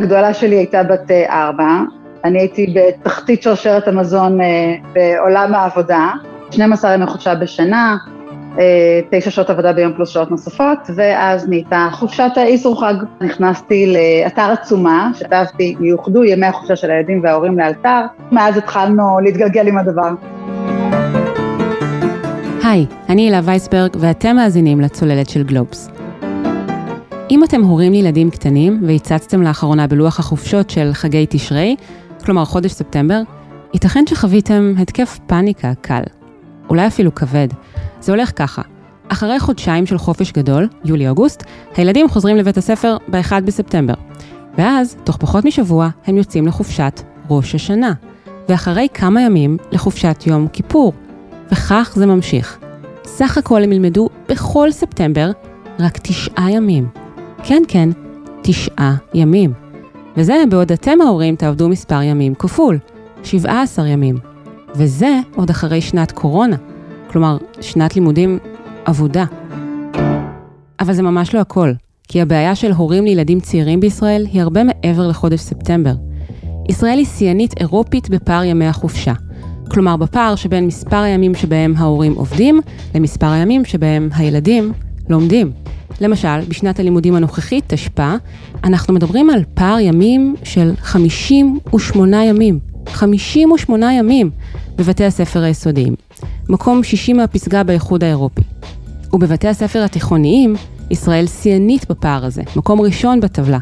הגדולה שלי הייתה בת ארבע, אני הייתי בתחתית שרשרת המזון אה, בעולם העבודה, 12 ימי חופשה בשנה, אה, תשע שעות עבודה ביום פלוס שעות נוספות, ואז נהייתה חופשת האיסור חג. נכנסתי לאתר עצומה, שכתבתי, יאוחדו ימי החופשה של הילדים וההורים לאלתר, מאז התחלנו להתגלגל עם הדבר. היי, אני הילה וייסברג, ואתם מאזינים לצוללת של גלובס. אם אתם הורים לילדים קטנים והצצתם לאחרונה בלוח החופשות של חגי תשרי, כלומר חודש ספטמבר, ייתכן שחוויתם התקף פאניקה קל, אולי אפילו כבד. זה הולך ככה, אחרי חודשיים של חופש גדול, יולי-אוגוסט, הילדים חוזרים לבית הספר ב-1 בספטמבר. ואז, תוך פחות משבוע, הם יוצאים לחופשת ראש השנה. ואחרי כמה ימים, לחופשת יום כיפור. וכך זה ממשיך. סך הכל הם ילמדו בכל ספטמבר רק תשעה ימים. כן, כן, תשעה ימים. וזה בעוד אתם ההורים תעבדו מספר ימים כפול, 17 ימים. וזה עוד אחרי שנת קורונה, כלומר, שנת לימודים אבודה. אבל זה ממש לא הכל, כי הבעיה של הורים לילדים צעירים בישראל היא הרבה מעבר לחודש ספטמבר. ישראל היא שיאנית אירופית בפער ימי החופשה. כלומר, בפער שבין מספר הימים שבהם ההורים עובדים, למספר הימים שבהם הילדים לומדים. למשל, בשנת הלימודים הנוכחית, תשפ"א, אנחנו מדברים על פער ימים של 58 ימים. 58 ימים בבתי הספר היסודיים. מקום 60 מהפסגה באיחוד האירופי. ובבתי הספר התיכוניים, ישראל שיאנית בפער הזה, מקום ראשון בטבלה.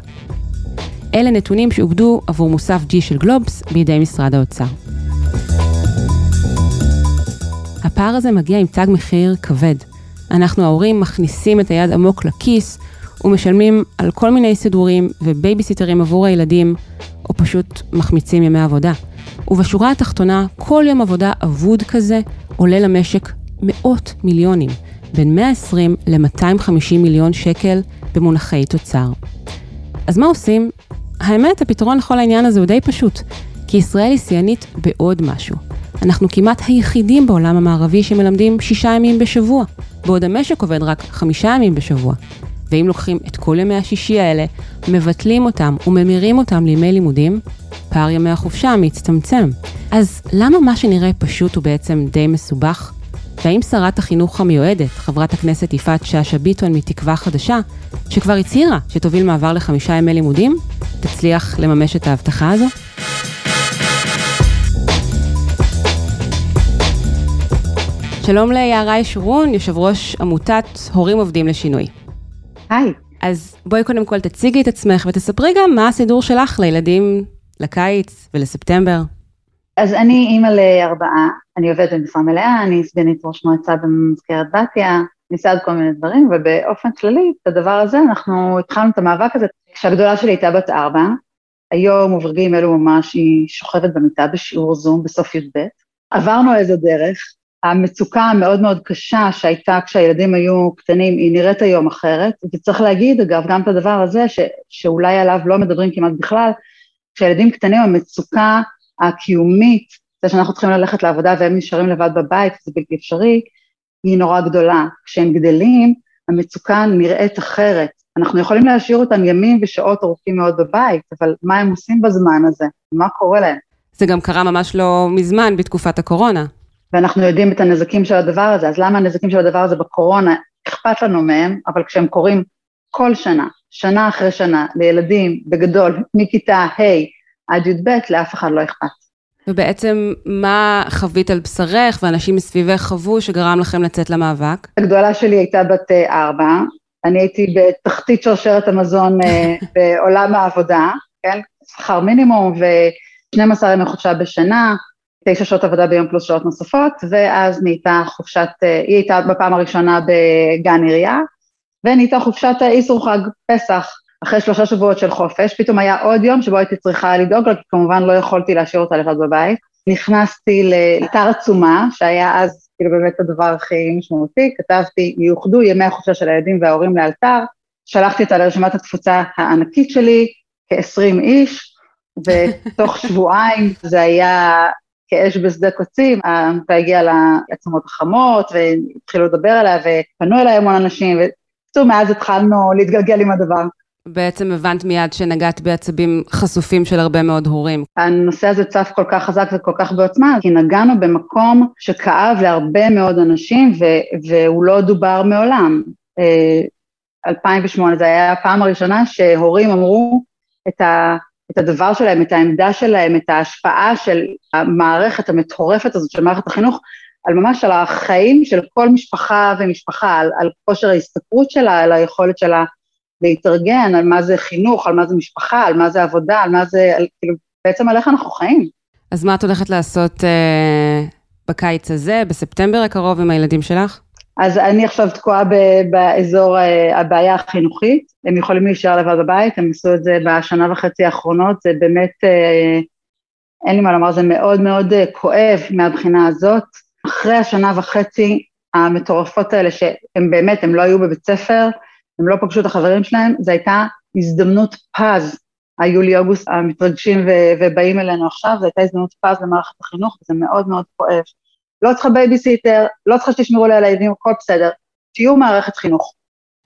אלה נתונים שעובדו עבור מוסף G של גלובס בידי משרד האוצר. הפער הזה מגיע עם תג מחיר כבד. אנחנו ההורים מכניסים את היד עמוק לכיס ומשלמים על כל מיני סידורים ובייביסיטרים עבור הילדים, או פשוט מחמיצים ימי עבודה. ובשורה התחתונה, כל יום עבודה אבוד כזה עולה למשק מאות מיליונים, בין 120 ל-250 מיליון שקל במונחי תוצר. אז מה עושים? האמת, הפתרון לכל העניין הזה הוא די פשוט, כי ישראל היא שיאנית בעוד משהו. אנחנו כמעט היחידים בעולם המערבי שמלמדים שישה ימים בשבוע, בעוד המשק עובד רק חמישה ימים בשבוע. ואם לוקחים את כל ימי השישי האלה, מבטלים אותם וממירים אותם לימי לימודים, פער ימי החופשה מצטמצם. אז למה מה שנראה פשוט הוא בעצם די מסובך? והאם שרת החינוך המיועדת, חברת הכנסת יפעת שאשא ביטון מתקווה חדשה, שכבר הצהירה שתוביל מעבר לחמישה ימי לימודים, תצליח לממש את ההבטחה הזו? שלום ליערה ישורון, יושב ראש עמותת הורים עובדים לשינוי. היי. אז בואי קודם כל תציגי את עצמך ותספרי גם מה הסידור שלך לילדים לקיץ ולספטמבר. אז אני אימא לארבעה, אני עובדת במשרה מלאה, אני סגנית ראש מועצה במזכרת בתיה, עושה עוד כל מיני דברים, ובאופן כללי, את הדבר הזה, אנחנו התחלנו את המאבק הזה כשהגדולה שלי הייתה בת ארבע, היום וברגעים אלו ממש היא שוכבת במיטה בשיעור זום בסוף י"ב. עברנו איזה דרך, המצוקה המאוד מאוד קשה שהייתה כשהילדים היו קטנים, היא נראית היום אחרת, וצריך להגיד אגב גם את הדבר הזה, ש, שאולי עליו לא מדברים כמעט בכלל, כשילדים קטנים המצוקה הקיומית, זה שאנחנו צריכים ללכת לעבודה והם נשארים לבד בבית, זה בלתי אפשרי, היא נורא גדולה. כשהם גדלים, המצוקה נראית אחרת. אנחנו יכולים להשאיר אותם ימים ושעות ארוכים מאוד בבית, אבל מה הם עושים בזמן הזה? מה קורה להם? זה גם קרה ממש לא מזמן, בתקופת הקורונה. ואנחנו יודעים את הנזקים של הדבר הזה, אז למה הנזקים של הדבר הזה בקורונה, אכפת לנו מהם, אבל כשהם קורים כל שנה, שנה אחרי שנה, לילדים בגדול, מכיתה ה' עד י"ב, לאף אחד לא אכפת. ובעצם מה חווית על בשרך ואנשים מסביבך חוו שגרם לכם לצאת למאבק? הגדולה שלי הייתה בת ארבע, אני הייתי בתחתית שרשרת המזון אה, בעולם העבודה, כן? שכר מינימום ו-12 ימי חופשה בשנה, תשע שעות עבודה ביום פלוס שעות נוספות, ואז נהייתה חופשת, אה, היא הייתה בפעם הראשונה בגן עירייה, ונהייתה חופשת איסור חג פסח, אחרי שלושה שבועות של חופש, פתאום היה עוד יום שבו הייתי צריכה לדאוג לה, כי כמובן לא יכולתי להשאיר אותה לבד בבית. נכנסתי לאתר עצומה, שהיה אז כאילו באמת הדבר הכי משמעותי, כתבתי, יאוחדו ימי החופשה של הילדים וההורים לאלתר, שלחתי אותה לרשימת התפוצה הענקית שלי, כ-20 איש, ותוך שבועיים זה היה כאש בשדה קוצים, העמותה הגיעה לעצמות החמות, והתחילו לדבר עליה, ופנו אליי המון אנשים, ובקיצור, מאז התחלנו להתגלגל עם הדבר. בעצם הבנת מיד שנגעת בעצבים חשופים של הרבה מאוד הורים. הנושא הזה צף כל כך חזק וכל כך בעוצמה, כי נגענו במקום שכאב להרבה מאוד אנשים ו- והוא לא דובר מעולם. 2008 אה, זה היה הפעם הראשונה שהורים אמרו את, ה- את הדבר שלהם, את העמדה שלהם, את ההשפעה של המערכת המטורפת הזאת של מערכת החינוך, על ממש על החיים של כל משפחה ומשפחה, על, על כושר ההסתכרות שלה, על היכולת שלה להתארגן, על מה זה חינוך, על מה זה משפחה, על מה זה עבודה, על מה זה, על, כאילו, בעצם על איך אנחנו חיים. אז מה את הולכת לעשות אה, בקיץ הזה, בספטמבר הקרוב עם הילדים שלך? אז אני עכשיו תקועה באזור אה, הבעיה החינוכית, הם יכולים להישאר לבד בבית, הם עשו את זה בשנה וחצי האחרונות, זה באמת, אה, אין לי מה לומר, זה מאוד מאוד אה, כואב מהבחינה הזאת. אחרי השנה וחצי המטורפות האלה, שהם באמת, הם לא היו בבית ספר, הם לא פגשו את החברים שלהם, זו הייתה הזדמנות פז, היולי-אוגוסט המתרגשים ובאים אלינו עכשיו, זו הייתה הזדמנות פז למערכת החינוך, וזה מאוד מאוד כואב. לא צריכה בייביסיטר, לא צריכה שתשמרו לי על הילדים, הכל בסדר, תהיו מערכת חינוך.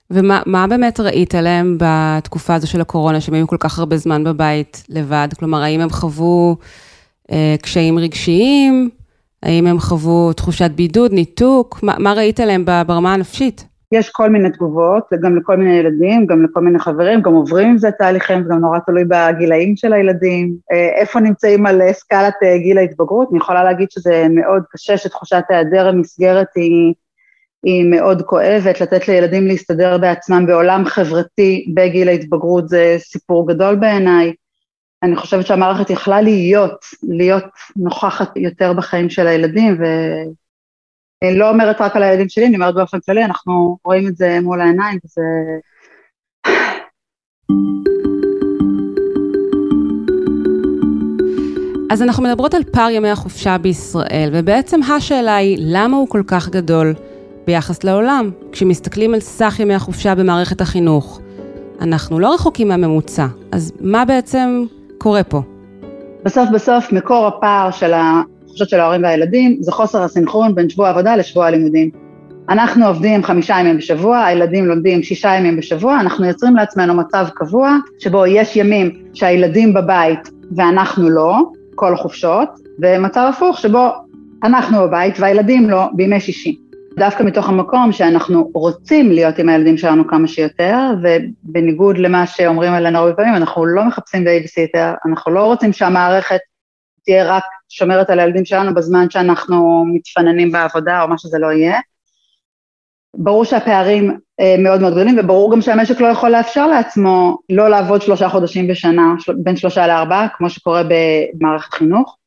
ומה באמת ראית עליהם בתקופה הזו של הקורונה, שהם היו כל כך הרבה זמן בבית לבד? כלומר, האם הם חוו אה, קשיים רגשיים? האם הם חוו תחושת בידוד, ניתוק? מה, מה ראית עליהם ברמה הנפשית? יש כל מיני תגובות, גם לכל מיני ילדים, גם לכל מיני חברים, גם עוברים עם זה תהליכים, זה גם נורא תלוי בגילאים של הילדים, אה, איפה נמצאים על סקלת אה, גיל ההתבגרות, אני יכולה להגיד שזה מאוד קשה, שתחושת היעדר המסגרת היא, היא מאוד כואבת, לתת לילדים להסתדר בעצמם בעולם חברתי בגיל ההתבגרות זה סיפור גדול בעיניי. אני חושבת שהמערכת יכלה להיות, להיות נוכחת יותר בחיים של הילדים, ואני לא אומרת רק על הילדים שלי, אני אומרת באופן כללי, אנחנו רואים את זה מול העיניים, וזה... אז אנחנו מדברות על פער ימי החופשה בישראל, ובעצם השאלה היא, למה הוא כל כך גדול ביחס לעולם? כשמסתכלים על סך ימי החופשה במערכת החינוך, אנחנו לא רחוקים מהממוצע, אז מה בעצם קורה פה? בסוף בסוף מקור הפער של החופשות של ההורים והילדים זה חוסר הסנכרון בין שבוע העבודה לשבוע הלימודים. אנחנו עובדים חמישה ימים בשבוע, הילדים לומדים שישה ימים בשבוע, אנחנו יוצרים לעצמנו מצב קבוע שבו יש ימים שהילדים בבית ואנחנו לא, כל החופשות, ומצב הפוך שבו אנחנו בבית והילדים לא בימי שישי. דווקא מתוך המקום שאנחנו רוצים להיות עם הילדים שלנו כמה שיותר, ובניגוד למה שאומרים עלינו הרבה פעמים, אנחנו לא מחפשים בייביסיטר, אנחנו לא רוצים שהמערכת תהיה רק שומרת על הילדים שלנו בזמן שאנחנו מתפננים בעבודה או מה שזה לא יהיה. ברור שהפערים אה, מאוד מאוד גדולים, וברור גם שהמשק לא יכול לאפשר לעצמו לא לעבוד שלושה חודשים בשנה, בין שלושה לארבעה, כמו שקורה במערכת חינוך.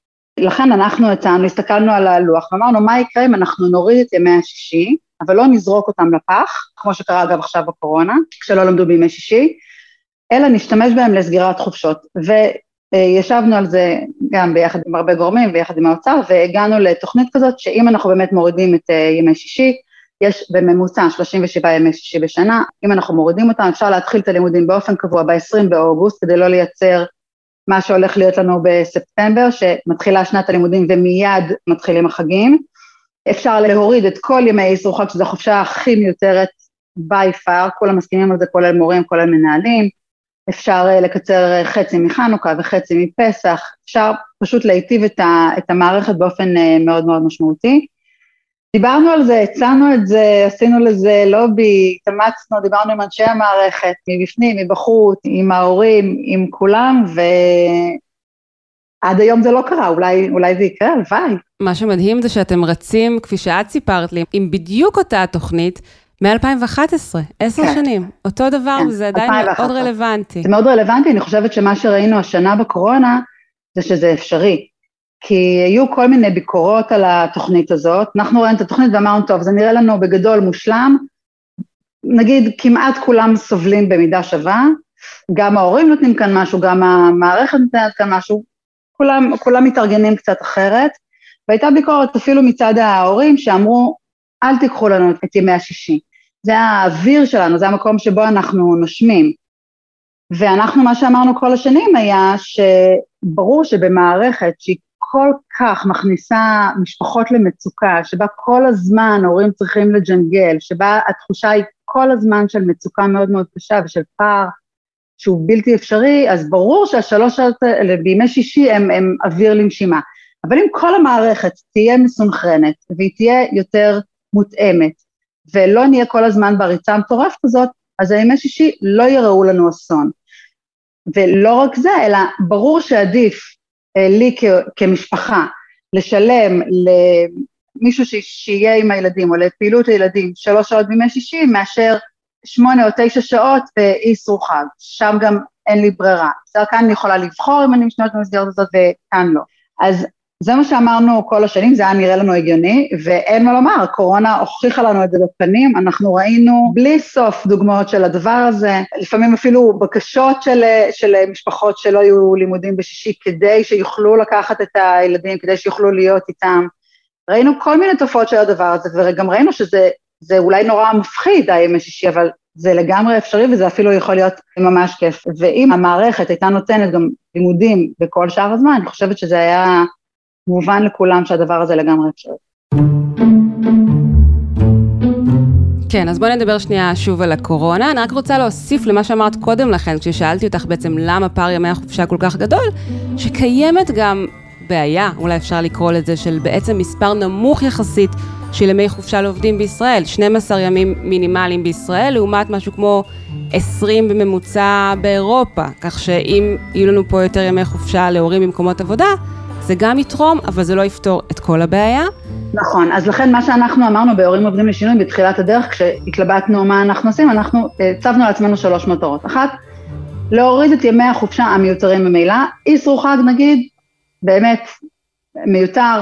לכן אנחנו הצענו, הסתכלנו על הלוח ואמרנו מה יקרה אם אנחנו נוריד את ימי השישי, אבל לא נזרוק אותם לפח, כמו שקרה אגב עכשיו בקורונה, כשלא למדו בימי שישי, אלא נשתמש בהם לסגירת חופשות. וישבנו על זה גם ביחד עם הרבה גורמים, ביחד עם האוצר, והגענו לתוכנית כזאת שאם אנחנו באמת מורידים את אה, ימי שישי, יש בממוצע 37 ימי שישי בשנה, אם אנחנו מורידים אותם אפשר להתחיל את הלימודים באופן קבוע ב-20 באוגוסט כדי לא לייצר מה שהולך להיות לנו בספטמבר, שמתחילה שנת הלימודים ומיד מתחילים החגים. אפשר להוריד את כל ימי אסרו חג, שזו החופשה הכי מיותרת by far, כולם מסכימים על זה, כולל מורים, כולל מנהלים. אפשר אה, לקצר אה, חצי מחנוכה וחצי מפסח, אפשר פשוט להיטיב את, את המערכת באופן אה, מאוד מאוד משמעותי. דיברנו על זה, הצענו את זה, עשינו לזה לובי, התאמצנו, דיברנו עם אנשי המערכת, מבפנים, מבחוץ, עם ההורים, עם כולם, ועד היום זה לא קרה, אולי, אולי זה יקרה, הלוואי. מה שמדהים זה שאתם רצים, כפי שאת סיפרת לי, עם בדיוק אותה התוכנית, מ-2011, עשר כן. שנים, אותו דבר, כן, וזה עדיין 2011. מאוד רלוונטי. זה מאוד רלוונטי, אני חושבת שמה שראינו השנה בקורונה, זה שזה אפשרי. כי היו כל מיני ביקורות על התוכנית הזאת, אנחנו ראינו את התוכנית ואמרנו, טוב, זה נראה לנו בגדול מושלם, נגיד כמעט כולם סובלים במידה שווה, גם ההורים נותנים כאן משהו, גם המערכת נותנת כאן משהו, כולם, כולם מתארגנים קצת אחרת, והייתה ביקורת אפילו מצד ההורים שאמרו, אל תיקחו לנו את ימי השישי, זה האוויר שלנו, זה המקום שבו אנחנו נושמים. ואנחנו, מה שאמרנו כל השנים היה שברור שבמערכת שהיא כל כך מכניסה משפחות למצוקה, שבה כל הזמן הורים צריכים לג'נגל, שבה התחושה היא כל הזמן של מצוקה מאוד מאוד קשה ושל פער שהוא בלתי אפשרי, אז ברור שהשלוש שעות האלה בימי שישי הם, הם אוויר לנשימה. אבל אם כל המערכת תהיה מסונכרנת והיא תהיה יותר מותאמת, ולא נהיה כל הזמן בריצה המטורפת הזאת, אז הימי שישי לא יראו לנו אסון. ולא רק זה, אלא ברור שעדיף אה, לי כ- כמשפחה לשלם למישהו שיהיה עם הילדים או לפעילות הילדים שלוש שעות בימי שישי מאשר שמונה או תשע שעות באיסרו חג, שם גם אין לי ברירה. בסדר, כאן אני יכולה לבחור אם אני משתמשת במסגרת הזאת וכאן לא. אז זה מה שאמרנו כל השנים, זה היה נראה לנו הגיוני, ואין מה לומר, הקורונה הוכיחה לנו את זה בפנים, אנחנו ראינו בלי סוף דוגמאות של הדבר הזה, לפעמים אפילו בקשות של, של משפחות שלא יהיו לימודים בשישי כדי שיוכלו לקחת את הילדים, כדי שיוכלו להיות איתם. ראינו כל מיני תופעות של הדבר הזה, וגם ראינו שזה אולי נורא מפחיד הימי שישי, אבל זה לגמרי אפשרי וזה אפילו יכול להיות ממש כיף. ואם המערכת הייתה נותנת גם לימודים בכל שאר הזמן, אני חושבת שזה היה מובן לכולם שהדבר הזה לגמרי אפשרי. כן, אז בואי נדבר שנייה שוב על הקורונה. אני רק רוצה להוסיף למה שאמרת קודם לכן, כששאלתי אותך בעצם למה פער ימי החופשה כל כך גדול, שקיימת גם בעיה, אולי אפשר לקרוא לזה, של בעצם מספר נמוך יחסית של ימי חופשה לעובדים בישראל, 12 ימים מינימליים בישראל, לעומת משהו כמו 20 בממוצע באירופה, כך שאם יהיו לנו פה יותר ימי חופשה להורים במקומות עבודה, זה גם יתרום, אבל זה לא יפתור את כל הבעיה. נכון, אז לכן מה שאנחנו אמרנו בהורים עובדים לשינוי בתחילת הדרך, כשהתלבטנו מה אנחנו עושים, אנחנו הצבנו לעצמנו שלוש מטרות. אחת, להוריד את ימי החופשה המיותרים ממילא, איסרו חג נגיד, באמת מיותר,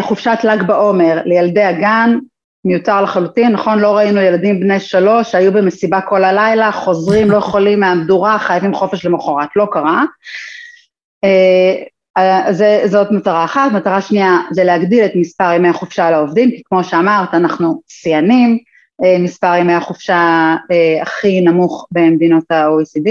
חופשת ל"ג בעומר לילדי הגן, מיותר לחלוטין, נכון? לא ראינו ילדים בני שלוש שהיו במסיבה כל הלילה, חוזרים, לא יכולים מהמדורה, חייבים חופש למחרת, לא קרה. זה, זאת מטרה אחת, מטרה שנייה זה להגדיל את מספר ימי החופשה לעובדים, כי כמו שאמרת אנחנו שיאנים, מספר ימי החופשה הכי נמוך במדינות ה-OECD,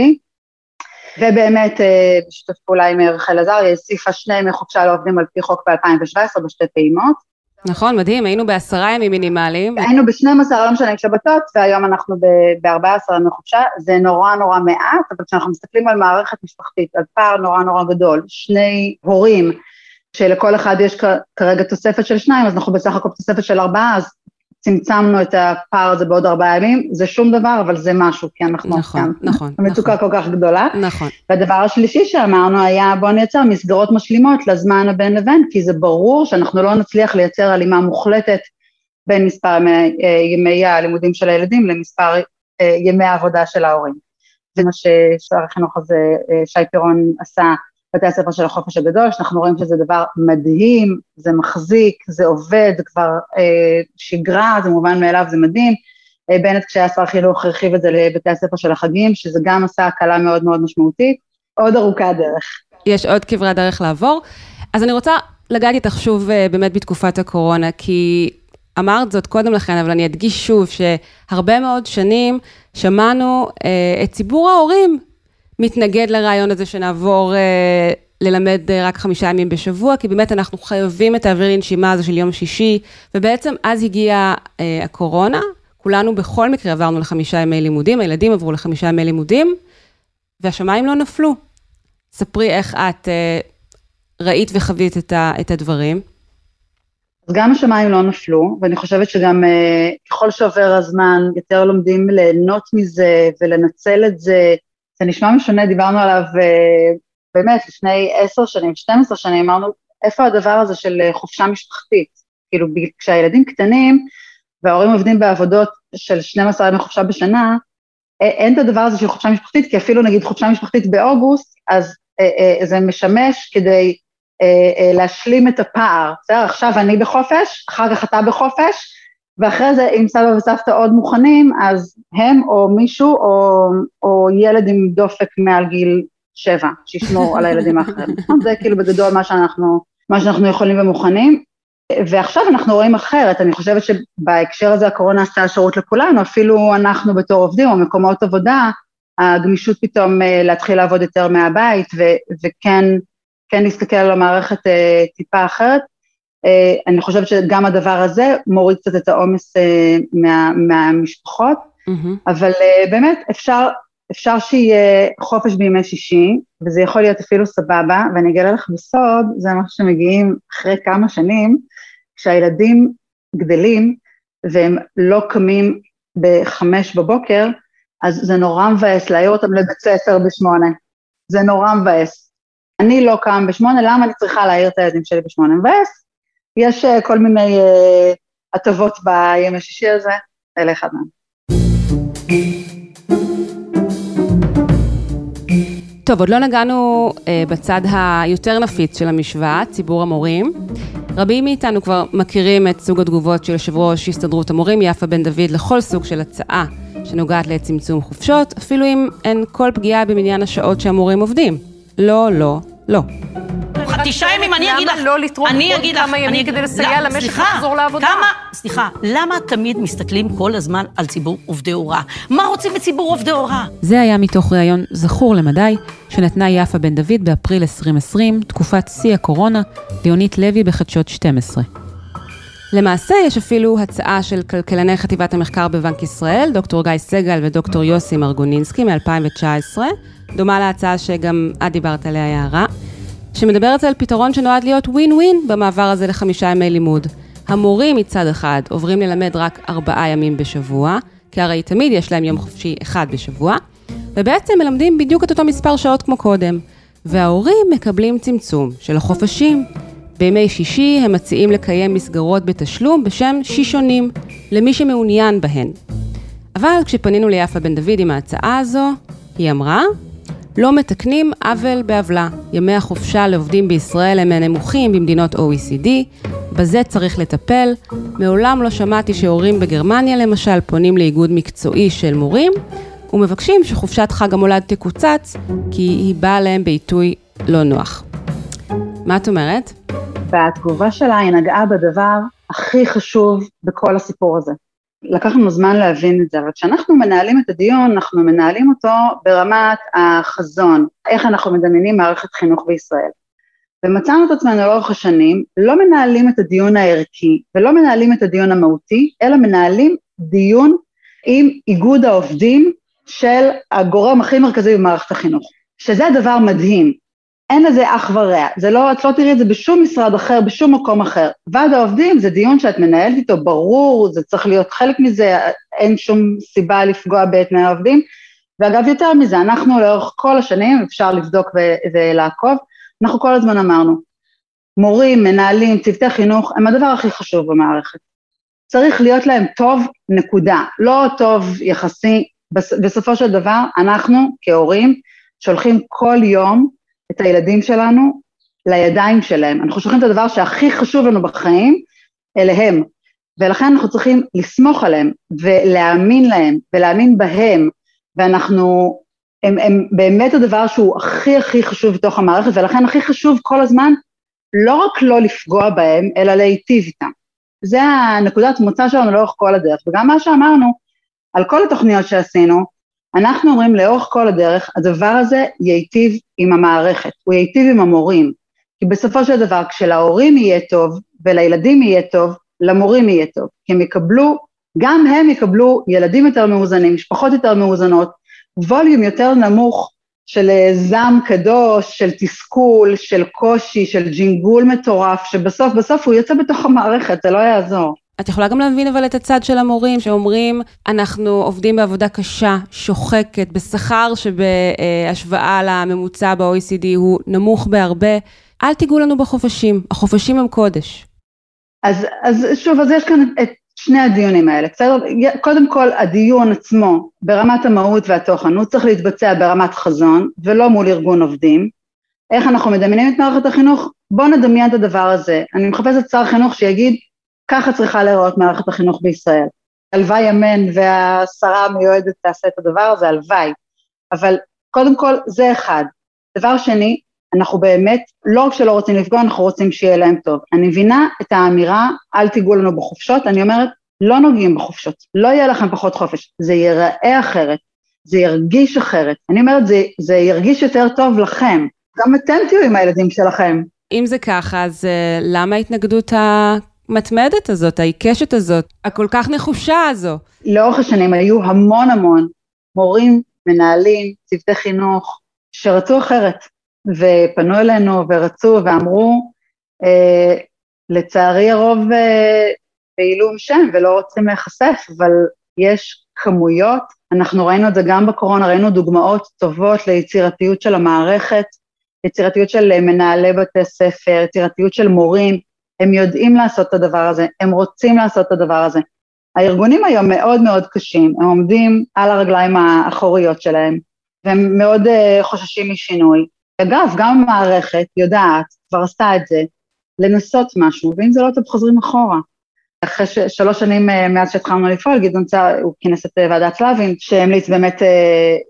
ובאמת בשיתוף פעולה עם רחל עזריה הוסיפה שני ימי חופשה לעובדים על פי חוק ב-2017 בשתי פעימות. נכון, מדהים, היינו בעשרה ימים מינימליים. היינו ב-12, לא משנה, שבתות, והיום אנחנו ב-14 ימי חופשה, זה נורא נורא מעט, אבל כשאנחנו מסתכלים על מערכת משפחתית, על פער נורא נורא גדול, שני הורים, שלכל אחד יש כרגע תוספת של שניים, אז אנחנו בסך הכל תוספת של ארבעה, אז צמצמנו את הפער הזה בעוד ארבעה ימים, זה שום דבר, אבל זה משהו, כי אנחנו נכון, כאן, נכון, המצוקה נכון. כל כך גדולה. נכון. והדבר השלישי שאמרנו היה, בואו נייצר מסגרות משלימות לזמן הבין לבין, כי זה ברור שאנחנו לא נצליח לייצר הלימה מוחלטת בין מספר ימי, ימי הלימודים של הילדים למספר ימי העבודה של ההורים. זה מה ששר החינוך הזה, שי פירון, עשה בתי הספר של החופש הגדול, שאנחנו רואים שזה דבר מדהים, זה מחזיק, זה עובד, זה כבר אה, שגרה, זה מובן מאליו, זה מדהים. אה, בנט כשהיה שר חינוך הרחיב את זה לבתי הספר של החגים, שזה גם עשה הקלה מאוד מאוד משמעותית, עוד ארוכה הדרך. יש עוד כברת דרך לעבור. אז אני רוצה לגעת איתך שוב אה, באמת בתקופת הקורונה, כי אמרת זאת קודם לכן, אבל אני אדגיש שוב שהרבה מאוד שנים שמענו אה, את ציבור ההורים מתנגד לרעיון הזה שנעבור אה, ללמד אה, רק חמישה ימים בשבוע, כי באמת אנחנו חייבים את האוויר לנשימה הזה של יום שישי, ובעצם אז הגיעה אה, הקורונה, כולנו בכל מקרה עברנו לחמישה ימי לימודים, הילדים עברו לחמישה ימי לימודים, והשמיים לא נפלו. ספרי איך את אה, ראית וחווית את, ה, את הדברים. אז גם השמיים לא נפלו, ואני חושבת שגם אה, ככל שעובר הזמן, יותר לומדים ליהנות מזה ולנצל את זה, זה נשמע משונה, דיברנו עליו באמת לפני עשר שנים, 12 שנים, אמרנו, איפה הדבר הזה של חופשה משפחתית? כאילו, כשהילדים קטנים וההורים עובדים בעבודות של 12 ימי חופשה בשנה, אין את הדבר הזה של חופשה משפחתית, כי אפילו נגיד חופשה משפחתית באוגוסט, אז זה משמש כדי להשלים את הפער, בסדר? עכשיו אני בחופש, אחר כך אתה בחופש, ואחרי זה, אם סבא וסבתא עוד מוכנים, אז הם או מישהו או, או ילד עם דופק מעל גיל שבע, שישמור על הילדים האחרים. זה כאילו בגדול מה שאנחנו, מה שאנחנו יכולים ומוכנים. ועכשיו אנחנו רואים אחרת, אני חושבת שבהקשר הזה הקורונה עשתה שירות לכולנו, אפילו אנחנו בתור עובדים או מקומות עבודה, הגמישות פתאום להתחיל לעבוד יותר מהבית ו- וכן כן להסתכל על המערכת טיפה אחרת. Uh, אני חושבת שגם הדבר הזה מוריד קצת את העומס uh, מה, מהמשפחות, mm-hmm. אבל uh, באמת אפשר אפשר שיהיה חופש בימי שישי, וזה יכול להיות אפילו סבבה, ואני אגלה לך בסוד, זה משהו שמגיעים אחרי כמה שנים, כשהילדים גדלים והם לא קמים בחמש בבוקר, אז זה נורא מבאס להעיר אותם לבית ספר בשמונה. זה נורא מבאס. אני לא קם בשמונה, למה אני צריכה להעיר את הילדים שלי בשמונה? מבאס. יש uh, כל מיני uh, הטבות בימי שישי הזה, אלה אחד מהם. טוב, עוד לא נגענו אה, בצד היותר נפיץ של המשוואה, ציבור המורים. רבים מאיתנו כבר מכירים את סוג התגובות של יושב ראש הסתדרות המורים, יפה בן דוד, לכל סוג של הצעה שנוגעת לצמצום חופשות, אפילו אם אין כל פגיעה במניין השעות שהמורים עובדים. לא, לא, לא. תשעה ימים, אני אגיד לך, למה לא לתרום עוד כמה ימים כדי לסייע למשק לחזור לעבודה? כמה, סליחה, למה תמיד מסתכלים כל הזמן על ציבור עובדי הוראה? מה רוצים בציבור עובדי הוראה? זה היה מתוך ראיון זכור למדי, שנתנה יפה בן דוד באפריל 2020, תקופת שיא הקורונה, ליונית לוי בחדשות 12. למעשה יש אפילו הצעה של כלכלני חטיבת המחקר בבנק ישראל, דוקטור גיא סגל ודוקטור יוסי מרגונינסקי מ-2019, דומה להצעה שגם את דיברת עליה, יערה, שמדברת על פתרון שנועד להיות ווין ווין במעבר הזה לחמישה ימי לימוד. המורים מצד אחד עוברים ללמד רק ארבעה ימים בשבוע, כי הרי תמיד יש להם יום חופשי אחד בשבוע, ובעצם מלמדים בדיוק את אותו מספר שעות כמו קודם. וההורים מקבלים צמצום של החופשים. בימי שישי הם מציעים לקיים מסגרות בתשלום בשם שישונים, למי שמעוניין בהן. אבל כשפנינו ליפה בן דוד עם ההצעה הזו, היא אמרה, לא מתקנים עוול בעוולה. ימי החופשה לעובדים בישראל הם הנמוכים במדינות OECD, בזה צריך לטפל. מעולם לא שמעתי שהורים בגרמניה למשל פונים לאיגוד מקצועי של מורים ומבקשים שחופשת חג המולד תקוצץ כי היא באה להם בעיתוי לא נוח. מה את אומרת? בתגובה שלה היא נגעה בדבר הכי חשוב בכל הסיפור הזה. לקח לנו זמן להבין את זה, אבל כשאנחנו מנהלים את הדיון, אנחנו מנהלים אותו ברמת החזון, איך אנחנו מדמיינים מערכת חינוך בישראל. ומצאנו את עצמנו לאורך השנים, לא מנהלים את הדיון הערכי ולא מנהלים את הדיון המהותי, אלא מנהלים דיון עם איגוד העובדים של הגורם הכי מרכזי במערכת החינוך, שזה דבר מדהים. אין לזה אח ורע, זה לא, את לא תראי את זה בשום משרד אחר, בשום מקום אחר. ועד העובדים זה דיון שאת מנהלת איתו, ברור, זה צריך להיות חלק מזה, אין שום סיבה לפגוע בתנאי העובדים. ואגב, יותר מזה, אנחנו לאורך כל השנים, אפשר לבדוק ולעקוב, אנחנו כל הזמן אמרנו, מורים, מנהלים, צוותי חינוך, הם הדבר הכי חשוב במערכת. צריך להיות להם טוב, נקודה. לא טוב יחסי, בסופו של דבר, אנחנו כהורים שולחים כל יום את הילדים שלנו לידיים שלהם. אנחנו שולחים את הדבר שהכי חשוב לנו בחיים אליהם, ולכן אנחנו צריכים לסמוך עליהם ולהאמין להם ולהאמין בהם, ואנחנו, הם, הם באמת הדבר שהוא הכי הכי חשוב בתוך המערכת, ולכן הכי חשוב כל הזמן לא רק לא לפגוע בהם, אלא להיטיב איתם. זה הנקודת מוצא שלנו לאורך כל הדרך, וגם מה שאמרנו על כל התוכניות שעשינו, אנחנו אומרים לאורך כל הדרך, הדבר הזה ייטיב עם המערכת, הוא ייטיב עם המורים. כי בסופו של דבר, כשלהורים יהיה טוב ולילדים יהיה טוב, למורים יהיה טוב. כי הם יקבלו, גם הם יקבלו ילדים יותר מאוזנים, משפחות יותר מאוזנות, ווליום יותר נמוך של אה, זעם קדוש, של תסכול, של קושי, של ג'ינגול מטורף, שבסוף, בסוף הוא יוצא בתוך המערכת, זה לא יעזור. את יכולה גם להבין אבל את הצד של המורים שאומרים, אנחנו עובדים בעבודה קשה, שוחקת, בשכר שבהשוואה לממוצע ב-OECD הוא נמוך בהרבה. אל תיגעו לנו בחופשים, החופשים הם קודש. אז, אז שוב, אז יש כאן את שני הדיונים האלה, בסדר? קודם כל, הדיון עצמו, ברמת המהות והתוכן, הוא צריך להתבצע ברמת חזון, ולא מול ארגון עובדים. איך אנחנו מדמיינים את מערכת החינוך? בואו נדמיין את הדבר הזה. אני מחפשת שר חינוך שיגיד, ככה צריכה להיראות מערכת החינוך בישראל. הלוואי אמן והשרה המיועדת תעשה את הדבר הזה, הלוואי. אבל קודם כל, זה אחד. דבר שני, אנחנו באמת, לא רק שלא רוצים לפגוע, אנחנו רוצים שיהיה להם טוב. אני מבינה את האמירה, אל תיגעו לנו בחופשות, אני אומרת, לא נוגעים בחופשות, לא יהיה לכם פחות חופש, זה ייראה אחרת, זה ירגיש אחרת. אני אומרת, זה, זה ירגיש יותר טוב לכם, גם אתם תהיו עם הילדים שלכם. אם זה ככה, אז uh, למה ההתנגדות המתמדת הזאת, העיקשת הזאת, הכל כך נחושה הזו? לאורך השנים היו המון המון מורים מנהלים, צוותי חינוך, שרצו אחרת, ופנו אלינו ורצו ואמרו, אה, לצערי הרוב אה, בעילום שם ולא רוצים להיחשף, אבל יש כמויות, אנחנו ראינו את זה גם בקורונה, ראינו דוגמאות טובות ליצירתיות של המערכת, יצירתיות של מנהלי בתי ספר, יצירתיות של מורים, הם יודעים לעשות את הדבר הזה, הם רוצים לעשות את הדבר הזה. הארגונים היום מאוד מאוד קשים, הם עומדים על הרגליים האחוריות שלהם, והם מאוד uh, חוששים משינוי. אגב, גם המערכת יודעת, כבר עשתה את זה, לנסות משהו, ואם זה לא טוב חוזרים אחורה. אחרי ש... שלוש שנים uh, מאז שהתחלנו לפעול, גדעון צער, הוא כינס את uh, ועדת סלבין, שהמליץ באמת uh,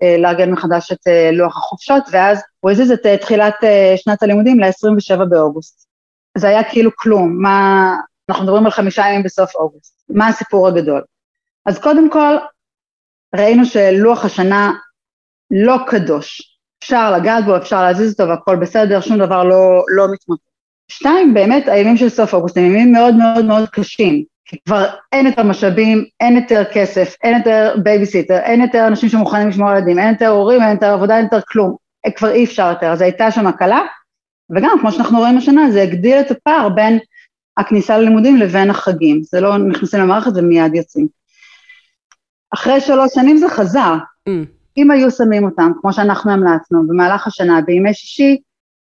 uh, לארגן מחדש את uh, לוח החופשות, ואז הוא הזיז את uh, תחילת uh, שנת הלימודים ל-27 באוגוסט. זה היה כאילו כלום, מה... אנחנו מדברים על חמישה ימים בסוף אוגוסט. מה הסיפור הגדול? אז קודם כל, ראינו שלוח השנה לא קדוש. אפשר לגעת בו, אפשר להזיז אותו והכל בסדר, שום דבר לא, לא מתמוטט. שתיים, באמת הימים של סוף אוגוסט הם ימים מאוד מאוד מאוד קשים, כי כבר אין יותר משאבים, אין יותר כסף, אין יותר בייביסיטר, אין יותר אנשים שמוכנים לשמור על ילדים, אין יותר הורים, אין יותר עבודה, אין יותר כלום, כבר אי אפשר יותר, אז הייתה שם הקלה, וגם, כמו שאנחנו רואים השנה, זה הגדיל את הפער בין הכניסה ללימודים לבין החגים, זה לא נכנסים למערכת ומיד יוצאים. אחרי שלוש שנים זה חזר. Mm. אם היו שמים אותם, כמו שאנחנו המלצנו, במהלך השנה, בימי שישי,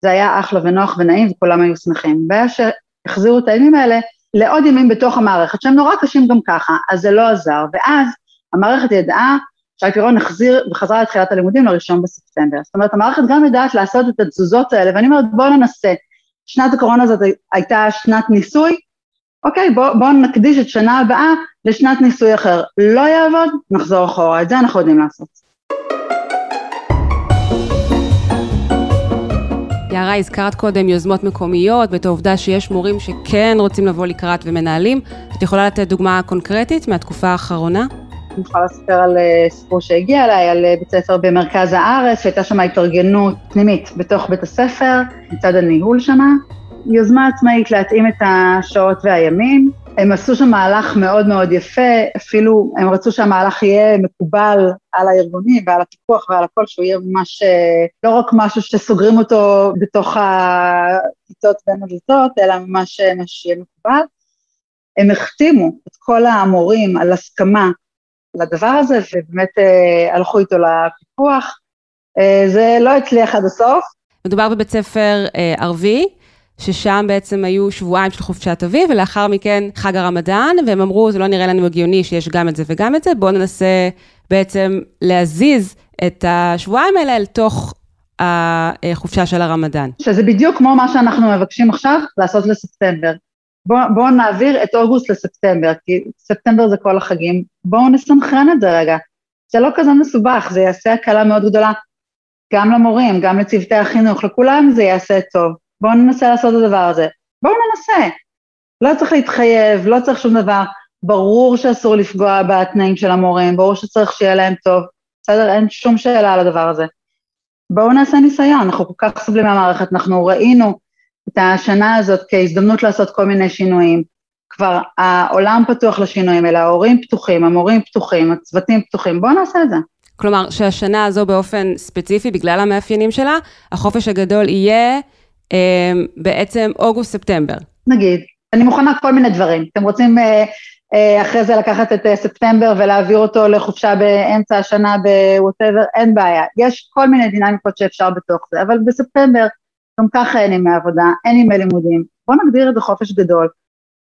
זה היה אחלה ונוח ונעים וכולם היו שמחים. בעיה שהחזירו את הימים האלה לעוד ימים בתוך המערכת, שהם נורא קשים גם ככה, אז זה לא עזר. ואז המערכת ידעה שהפירון החזיר וחזרה לתחילת הלימודים לראשון בספטמבר. זאת אומרת, המערכת גם יודעת לעשות את התזוזות האלה, ואני אומרת, בואו ננסה. שנת הקורונה הזאת הייתה שנת ניסוי, אוקיי, בואו בוא נקדיש את שנה הבאה לשנת ניסוי אחר. לא יעבוד, נחזור אחורה, את זה אנחנו יודעים לעשות. יערה, הזכרת קודם יוזמות מקומיות ואת העובדה שיש מורים שכן רוצים לבוא לקראת ומנהלים. את יכולה לתת דוגמה קונקרטית מהתקופה האחרונה? אני יכולה לספר על אה, סיפור שהגיע אליי, על אה, בית ספר במרכז הארץ, שהייתה שם התארגנות פנימית בתוך בית הספר, מצד הניהול שמה. יוזמה עצמאית להתאים את השעות והימים. הם עשו שם מהלך מאוד מאוד יפה, אפילו הם רצו שהמהלך יהיה מקובל על הארגונים ועל הפיקוח ועל הכל, שהוא יהיה ממש, אה, לא רק משהו שסוגרים אותו בתוך הכיתות בין הדלתות, אלא ממש שיהיה מקובל. הם החתימו את כל המורים על הסכמה לדבר הזה, ובאמת אה, הלכו איתו לפיקוח. אה, זה לא הצליח עד הסוף. מדובר בבית ספר אה, ערבי, ששם בעצם היו שבועיים של חופשת אביב, ולאחר מכן חג הרמדאן, והם אמרו, זה לא נראה לנו הגיוני שיש גם את זה וגם את זה, בואו ננסה בעצם להזיז את השבועיים האלה אל תוך החופשה של הרמדאן. שזה בדיוק כמו מה שאנחנו מבקשים עכשיו לעשות לספטמבר. בואו בוא נעביר את אוגוסט לספטמבר, כי ספטמבר זה כל החגים, בואו נסנכרן את זה רגע. זה לא כזה מסובך, זה יעשה הקלה מאוד גדולה גם למורים, גם לצוותי החינוך, לכולם זה יעשה טוב. בואו ננסה לעשות את הדבר הזה. בואו ננסה. לא צריך להתחייב, לא צריך שום דבר. ברור שאסור לפגוע בתנאים של המורים, ברור שצריך שיהיה להם טוב. בסדר? אין שום שאלה על הדבר הזה. בואו נעשה ניסיון, אנחנו כל כך סובלים מהמערכת, אנחנו ראינו את השנה הזאת כהזדמנות לעשות כל מיני שינויים. כבר העולם פתוח לשינויים האלה, ההורים פתוחים, המורים פתוחים, הצוותים פתוחים, בואו נעשה את זה. כלומר, שהשנה הזו באופן ספציפי, בגלל המאפיינים שלה, החופש הגדול יהיה אה, בעצם אוגוסט-ספטמבר. נגיד, אני מוכנה כל מיני דברים. אתם רוצים אה, אה, אחרי זה לקחת את אה, ספטמבר ולהעביר אותו לחופשה באמצע השנה בווטאבר, אין בעיה. יש כל מיני דינמיקות שאפשר בתוך זה, אבל בספטמבר גם ככה אין ימי עבודה, אין ימי לימודים, בואו נגדיר את זה חופש גדול.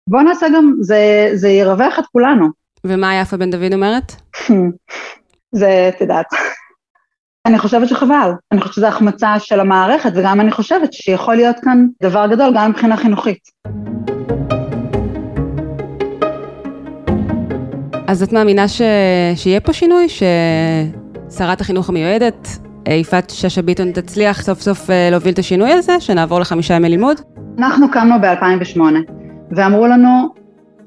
בואו נעשה גם, זה, זה ירווח את כולנו. ומה יפה בן דוד אומרת? זה, את יודעת. אני חושבת שחבל, אני חושבת שזו החמצה של המערכת, וגם אני חושבת שיכול להיות כאן דבר גדול גם מבחינה חינוכית. אז את מאמינה ש... שיהיה פה שינוי? ששרת החינוך המיועדת יפעת שאשא ביטון תצליח סוף סוף אה, להוביל את השינוי הזה, שנעבור לחמישה ימי לימוד? אנחנו קמנו ב-2008, ואמרו לנו,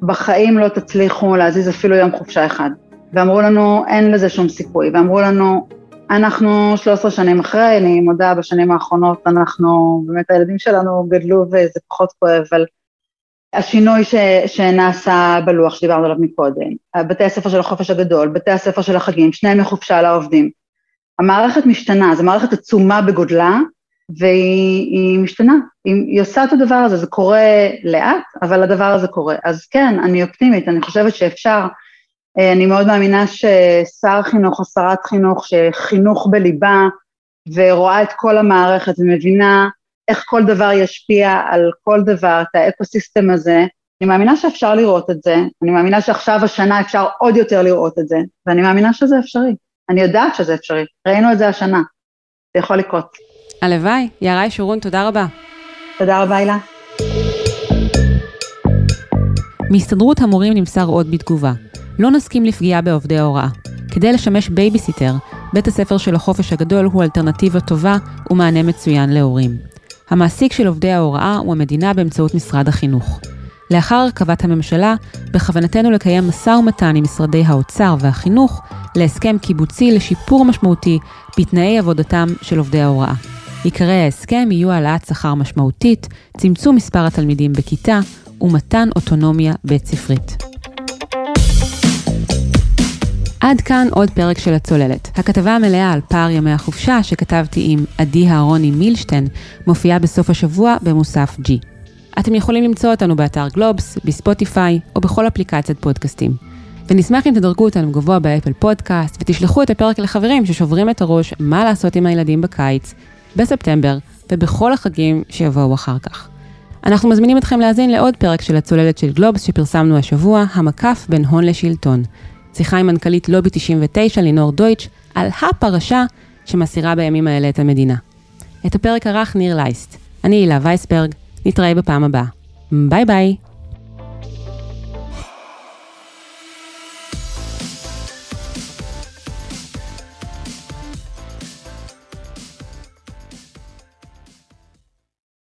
בחיים לא תצליחו להזיז אפילו יום חופשה אחד. ואמרו לנו, אין לזה שום סיכוי. ואמרו לנו, אנחנו 13 שנים אחרי, אני מודה, בשנים האחרונות אנחנו, באמת הילדים שלנו גדלו וזה פחות כואב, אבל השינוי ש, שנעשה בלוח שדיברנו עליו מקודם, בתי הספר של החופש הגדול, בתי הספר של החגים, שניהם מחופשה לעובדים. המערכת משתנה, זו מערכת עצומה בגודלה, והיא משתנה, היא, היא עושה את הדבר הזה, זה קורה לאט, אבל הדבר הזה קורה. אז כן, אני אופטימית, אני חושבת שאפשר, אה, אני מאוד מאמינה ששר חינוך או שרת חינוך שחינוך בליבה ורואה את כל המערכת ומבינה איך כל דבר ישפיע על כל דבר, את האקוסיסטם הזה, אני מאמינה שאפשר לראות את זה, אני מאמינה שעכשיו השנה אפשר עוד יותר לראות את זה, ואני מאמינה שזה אפשרי. אני יודעת שזה אפשרי, ראינו את זה השנה, זה יכול לקרות. הלוואי. יערי שורון, תודה רבה. תודה רבה, הילה. מהסתדרות המורים נמסר עוד בתגובה. לא נסכים לפגיעה בעובדי ההוראה. כדי לשמש בייביסיטר, בית הספר של החופש הגדול הוא אלטרנטיבה טובה ומענה מצוין להורים. המעסיק של עובדי ההוראה הוא המדינה באמצעות משרד החינוך. לאחר הרכבת הממשלה, בכוונתנו לקיים משא ומתן עם משרדי האוצר והחינוך להסכם קיבוצי לשיפור משמעותי בתנאי עבודתם של עובדי ההוראה. עיקרי ההסכם יהיו העלאת שכר משמעותית, צמצום מספר התלמידים בכיתה ומתן אוטונומיה בית ספרית. עד כאן עוד פרק של הצוללת. הכתבה המלאה על פער ימי החופשה שכתבתי עם עדי אהרוני מילשטיין מופיעה בסוף השבוע במוסף G. אתם יכולים למצוא אותנו באתר גלובס, בספוטיפיי או בכל אפליקציית פודקאסטים. ונשמח אם תדרגו אותנו גבוה באפל פודקאסט ותשלחו את הפרק לחברים ששוברים את הראש מה לעשות עם הילדים בקיץ, בספטמבר ובכל החגים שיבואו אחר כך. אנחנו מזמינים אתכם להאזין לעוד פרק של הצוללת של גלובס שפרסמנו השבוע, המקף בין הון לשלטון. שיחה עם מנכ"לית לובי 99, לינור דויטש, על הפרשה שמסירה בימים האלה את המדינה. את הפרק ערך ניר לייסט. אני הילה וייסברג, נתראה בפעם הבאה. ביי ביי.